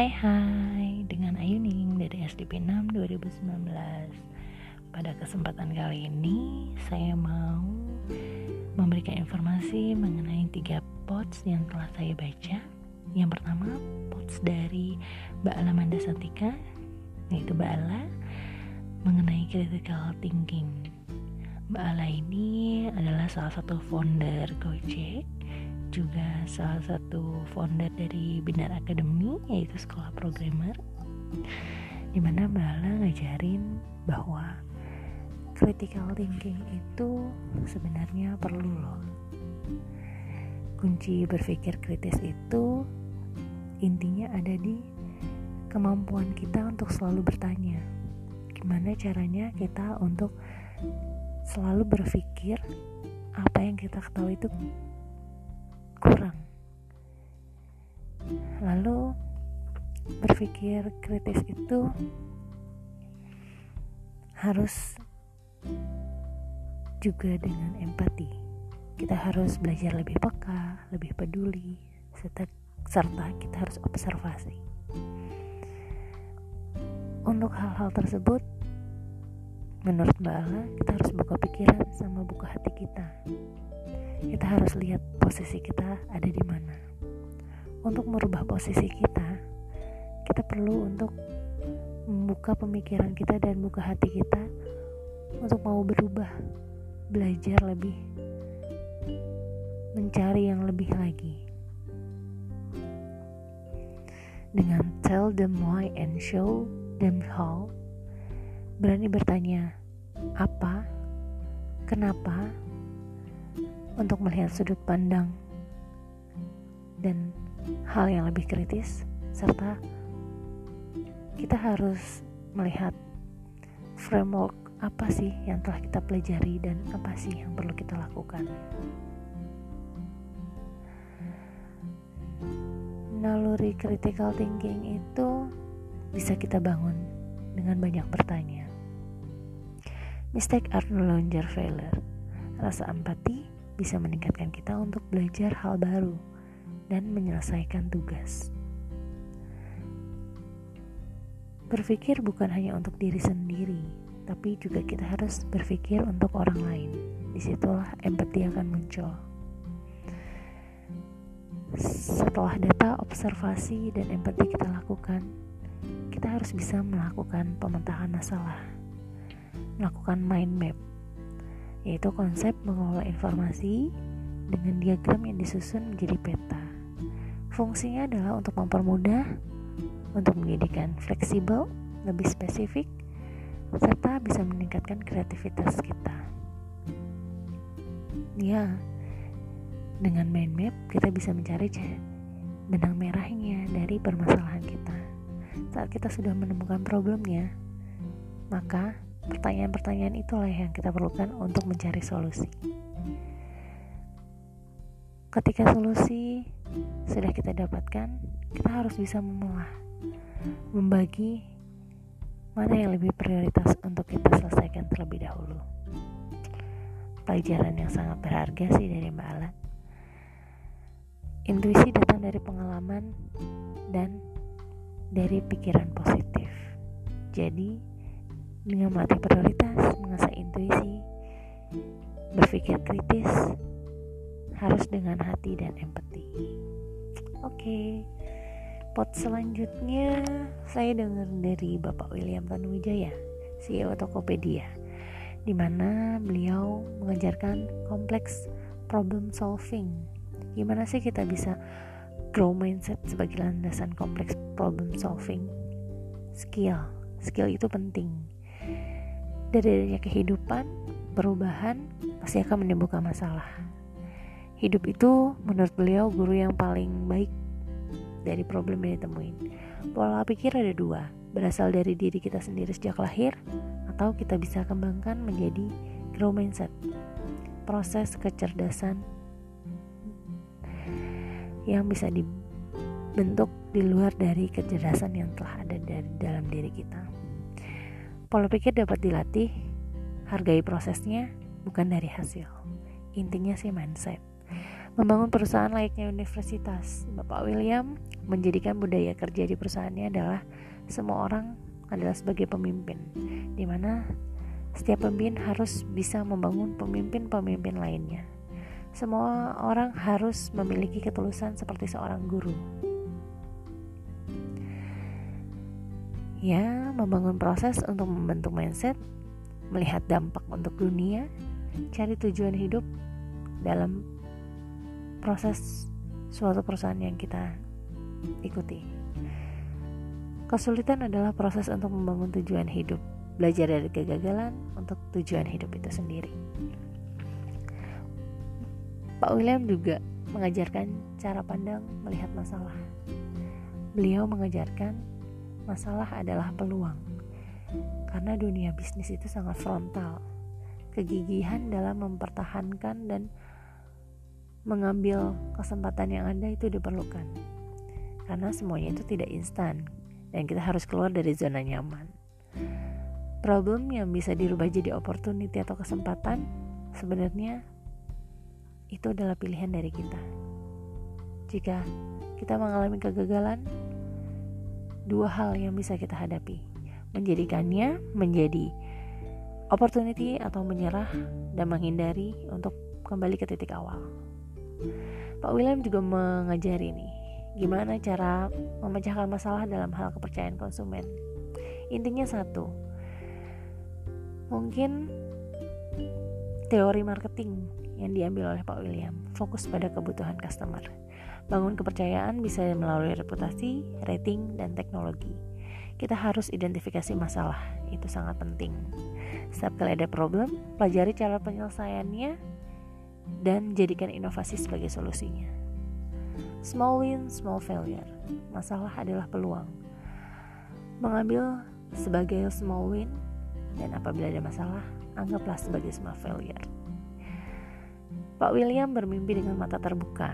Hai hai, dengan Ayuning dari SDP 6 2019 Pada kesempatan kali ini saya mau memberikan informasi mengenai tiga pots yang telah saya baca. Yang pertama pots dari Mbak Alamanda Santika Yaitu Mbak Ala mengenai critical thinking. Mbak Ala ini adalah salah satu founder Gojek juga salah satu founder dari Binar Academy yaitu sekolah programmer di mana Bala ngajarin bahwa critical thinking itu sebenarnya perlu loh. Kunci berpikir kritis itu intinya ada di kemampuan kita untuk selalu bertanya gimana caranya kita untuk selalu berpikir apa yang kita ketahui itu kurang. Lalu berpikir kritis itu harus juga dengan empati. Kita harus belajar lebih peka lebih peduli serta, serta kita harus observasi. Untuk hal-hal tersebut menurut Mbak Ala kita harus buka pikiran sama buka hati kita kita harus lihat posisi kita ada di mana. Untuk merubah posisi kita, kita perlu untuk membuka pemikiran kita dan buka hati kita untuk mau berubah, belajar lebih, mencari yang lebih lagi. Dengan tell them why and show them how, berani bertanya apa, kenapa, untuk melihat sudut pandang dan hal yang lebih kritis serta kita harus melihat framework apa sih yang telah kita pelajari dan apa sih yang perlu kita lakukan. Naluri critical thinking itu bisa kita bangun dengan banyak bertanya. Mistake are no longer failure. Rasa empati bisa meningkatkan kita untuk belajar hal baru dan menyelesaikan tugas. Berpikir bukan hanya untuk diri sendiri, tapi juga kita harus berpikir untuk orang lain. Di situlah empati akan muncul. Setelah data, observasi, dan empati kita lakukan, kita harus bisa melakukan pementahan masalah, melakukan mind map, yaitu konsep mengelola informasi dengan diagram yang disusun menjadi peta. Fungsinya adalah untuk mempermudah, untuk menjadikan fleksibel, lebih spesifik, serta bisa meningkatkan kreativitas kita. Ya, dengan mind map kita bisa mencari benang merahnya dari permasalahan kita. Saat kita sudah menemukan problemnya, maka Pertanyaan-pertanyaan itulah yang kita perlukan untuk mencari solusi. Ketika solusi sudah kita dapatkan, kita harus bisa memilah, membagi mana yang lebih prioritas untuk kita selesaikan terlebih dahulu. Pelajaran yang sangat berharga sih dari Mbak Ala. Intuisi datang dari pengalaman dan dari pikiran positif. Jadi, dengan melatih prioritas, mengasah intuisi, berpikir kritis, harus dengan hati dan empati. Oke, okay. pot selanjutnya saya dengar dari Bapak William Tanuwijaya, CEO Tokopedia, di mana beliau mengajarkan kompleks problem solving. Gimana sih kita bisa grow mindset sebagai landasan kompleks problem solving? Skill, skill itu penting dari adanya kehidupan, perubahan pasti akan menimbulkan masalah. Hidup itu menurut beliau guru yang paling baik dari problem yang ditemuin. Pola pikir ada dua, berasal dari diri kita sendiri sejak lahir atau kita bisa kembangkan menjadi grow mindset. Proses kecerdasan yang bisa dibentuk di luar dari kecerdasan yang telah ada dari dalam diri kita. Pola pikir dapat dilatih, hargai prosesnya, bukan dari hasil. Intinya sih mindset. Membangun perusahaan layaknya universitas, Bapak William menjadikan budaya kerja di perusahaannya adalah semua orang adalah sebagai pemimpin, di mana setiap pemimpin harus bisa membangun pemimpin-pemimpin lainnya. Semua orang harus memiliki ketulusan seperti seorang guru. Ya, membangun proses untuk membentuk mindset, melihat dampak untuk dunia, cari tujuan hidup dalam proses suatu perusahaan yang kita ikuti. Kesulitan adalah proses untuk membangun tujuan hidup, belajar dari kegagalan untuk tujuan hidup itu sendiri. Pak William juga mengajarkan cara pandang melihat masalah. Beliau mengajarkan masalah adalah peluang, karena dunia bisnis itu sangat frontal. Kegigihan dalam mempertahankan dan mengambil kesempatan yang ada itu diperlukan. Karena semuanya itu tidak instan dan kita harus keluar dari zona nyaman. Problem yang bisa dirubah jadi opportunity atau kesempatan sebenarnya itu adalah pilihan dari kita. Jika kita mengalami kegagalan dua hal yang bisa kita hadapi menjadikannya menjadi opportunity atau menyerah dan menghindari untuk kembali ke titik awal Pak William juga mengajari nih gimana cara memecahkan masalah dalam hal kepercayaan konsumen. Intinya satu, mungkin teori marketing yang diambil oleh Pak William fokus pada kebutuhan customer. Bangun kepercayaan bisa melalui reputasi, rating, dan teknologi. Kita harus identifikasi masalah, itu sangat penting. Setiap kali ada problem, pelajari cara penyelesaiannya dan jadikan inovasi sebagai solusinya. Small win, small failure. Masalah adalah peluang. Mengambil sebagai small win dan apabila ada masalah, anggaplah sebagai small failure. Pak William bermimpi dengan mata terbuka,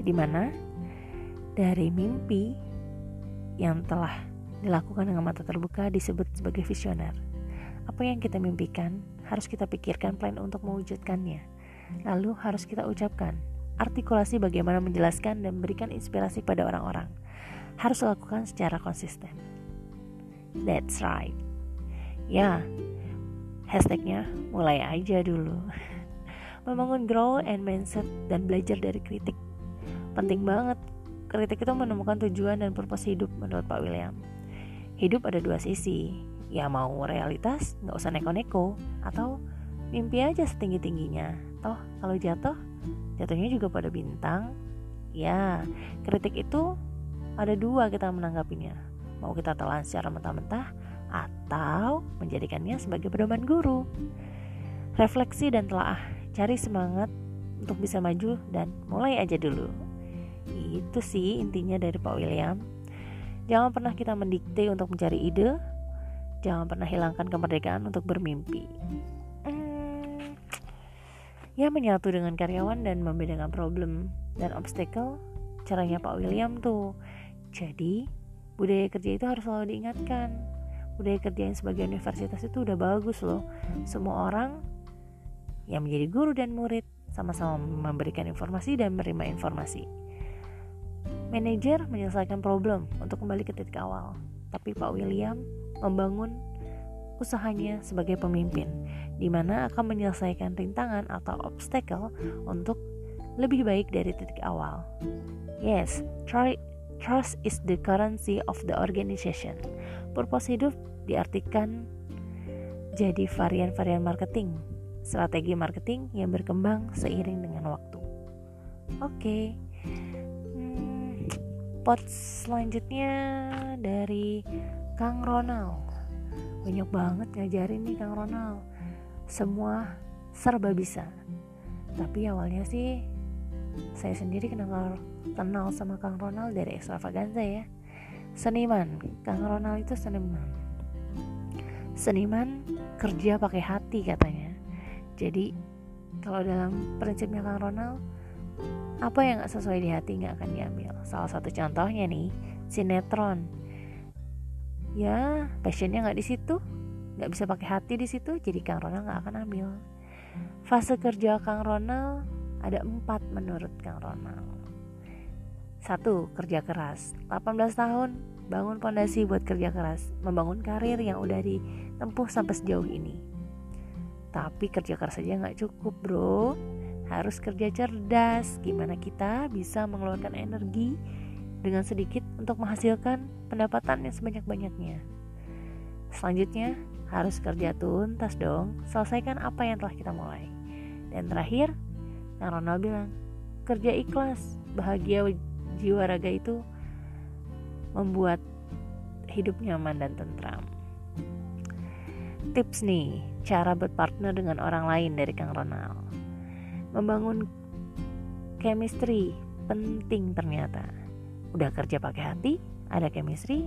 di mana dari mimpi yang telah dilakukan dengan mata terbuka disebut sebagai visioner. Apa yang kita mimpikan harus kita pikirkan plan untuk mewujudkannya Lalu harus kita ucapkan artikulasi bagaimana menjelaskan dan memberikan inspirasi pada orang-orang. Harus lakukan secara konsisten. That's right. Ya, hashtagnya mulai aja dulu. Membangun grow and mindset dan belajar dari kritik. Penting banget. Kritik itu menemukan tujuan dan purpose hidup menurut Pak William. Hidup ada dua sisi. Ya mau realitas, nggak usah neko-neko. Atau mimpi aja setinggi-tingginya toh kalau jatuh jatuhnya juga pada bintang ya kritik itu ada dua kita menanggapinya mau kita telan secara mentah-mentah atau menjadikannya sebagai pedoman guru refleksi dan telah cari semangat untuk bisa maju dan mulai aja dulu itu sih intinya dari Pak William jangan pernah kita mendikte untuk mencari ide jangan pernah hilangkan kemerdekaan untuk bermimpi Ya menyatu dengan karyawan dan membedakan problem dan obstacle caranya Pak William tuh. Jadi budaya kerja itu harus selalu diingatkan. Budaya kerja yang sebagai universitas itu udah bagus loh. Semua orang yang menjadi guru dan murid sama-sama memberikan informasi dan menerima informasi. Manajer menyelesaikan problem untuk kembali ke titik awal, tapi Pak William membangun usahanya sebagai pemimpin di mana akan menyelesaikan rintangan atau obstacle untuk lebih baik dari titik awal. Yes, try, trust is the currency of the organization. Purpose hidup diartikan jadi varian-varian marketing, strategi marketing yang berkembang seiring dengan waktu. Oke, okay. Pot selanjutnya dari Kang Ronald. Banyak banget ngajarin nih Kang Ronald. Semua serba bisa. Tapi awalnya sih saya sendiri kenal kenal sama Kang Ronald dari Extravaganza ya. Seniman. Kang Ronald itu seniman. Seniman kerja pakai hati katanya. Jadi kalau dalam prinsipnya Kang Ronald apa yang gak sesuai di hati nggak akan diambil salah satu contohnya nih sinetron ya passionnya nggak di situ nggak bisa pakai hati di situ jadi Kang Ronald nggak akan ambil fase kerja Kang Ronald ada empat menurut Kang Ronald. Satu, kerja keras. 18 tahun, bangun fondasi buat kerja keras, membangun karir yang udah ditempuh sampai sejauh ini. Tapi kerja keras aja nggak cukup, bro. Harus kerja cerdas. Gimana kita bisa mengeluarkan energi dengan sedikit untuk menghasilkan pendapatan yang sebanyak-banyaknya. Selanjutnya, harus kerja tuntas dong, selesaikan apa yang telah kita mulai. Dan terakhir, Kang Ronald bilang, kerja ikhlas, bahagia jiwa raga itu membuat hidup nyaman dan tentram. Tips nih, cara berpartner dengan orang lain dari Kang Ronald. Membangun chemistry penting ternyata. Udah kerja pakai hati, ada chemistry,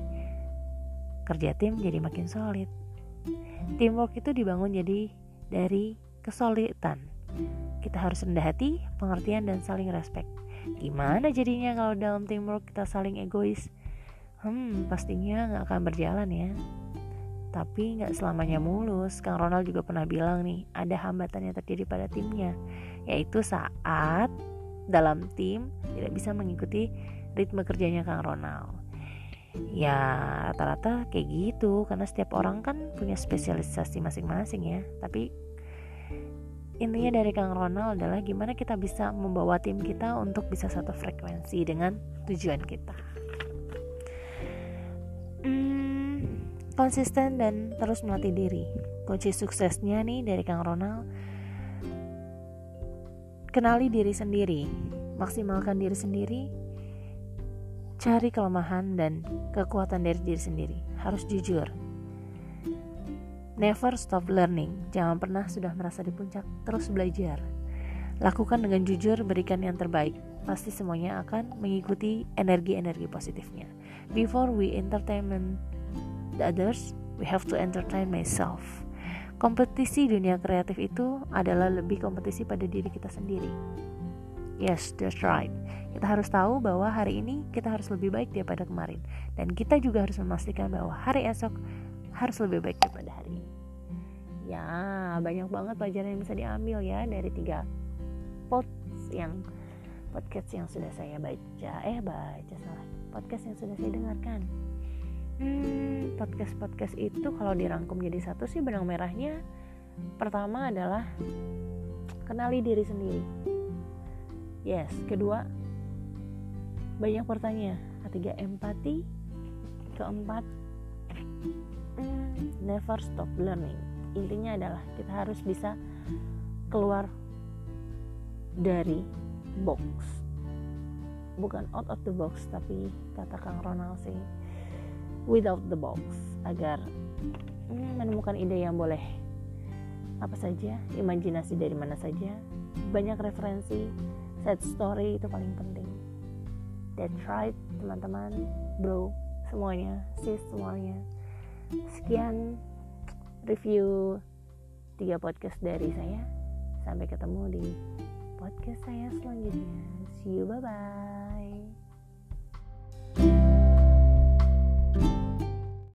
kerja tim jadi makin solid. Teamwork itu dibangun jadi dari kesulitan. Kita harus rendah hati, pengertian, dan saling respect. Gimana jadinya kalau dalam teamwork kita saling egois? Hmm, pastinya nggak akan berjalan ya. Tapi nggak selamanya mulus. Kang Ronald juga pernah bilang nih, ada hambatan yang terjadi pada timnya, yaitu saat dalam tim tidak bisa mengikuti ritme kerjanya Kang Ronald. Ya rata-rata kayak gitu karena setiap orang kan punya spesialisasi masing-masing ya. Tapi intinya dari Kang Ronald adalah gimana kita bisa membawa tim kita untuk bisa satu frekuensi dengan tujuan kita. Hmm, konsisten dan terus melatih diri. Kunci suksesnya nih dari Kang Ronald kenali diri sendiri maksimalkan diri sendiri Cari kelemahan dan kekuatan dari diri sendiri. Harus jujur. Never stop learning. Jangan pernah sudah merasa di puncak. Terus belajar. Lakukan dengan jujur, berikan yang terbaik. Pasti semuanya akan mengikuti energi-energi positifnya. Before we entertain the others, we have to entertain myself. Kompetisi dunia kreatif itu adalah lebih kompetisi pada diri kita sendiri. Yes, that's right. Kita harus tahu bahwa hari ini kita harus lebih baik daripada kemarin dan kita juga harus memastikan bahwa hari esok harus lebih baik daripada hari ini. Ya, banyak banget pelajaran yang bisa diambil ya dari tiga pods yang podcast yang sudah saya baca. Eh, baca salah. Podcast yang sudah saya dengarkan. Hmm, podcast-podcast itu kalau dirangkum jadi satu sih benang merahnya pertama adalah kenali diri sendiri Yes, kedua banyak pertanyaan. Ketiga empati. Keempat mm, never stop learning. Intinya adalah kita harus bisa keluar dari box. Bukan out of the box tapi kata Kang Ronald sih without the box agar mm, menemukan ide yang boleh apa saja, imajinasi dari mana saja, banyak referensi set story itu paling penting. That's right teman-teman bro semuanya sis semuanya. Sekian review tiga podcast dari saya. Sampai ketemu di podcast saya selanjutnya. See you bye bye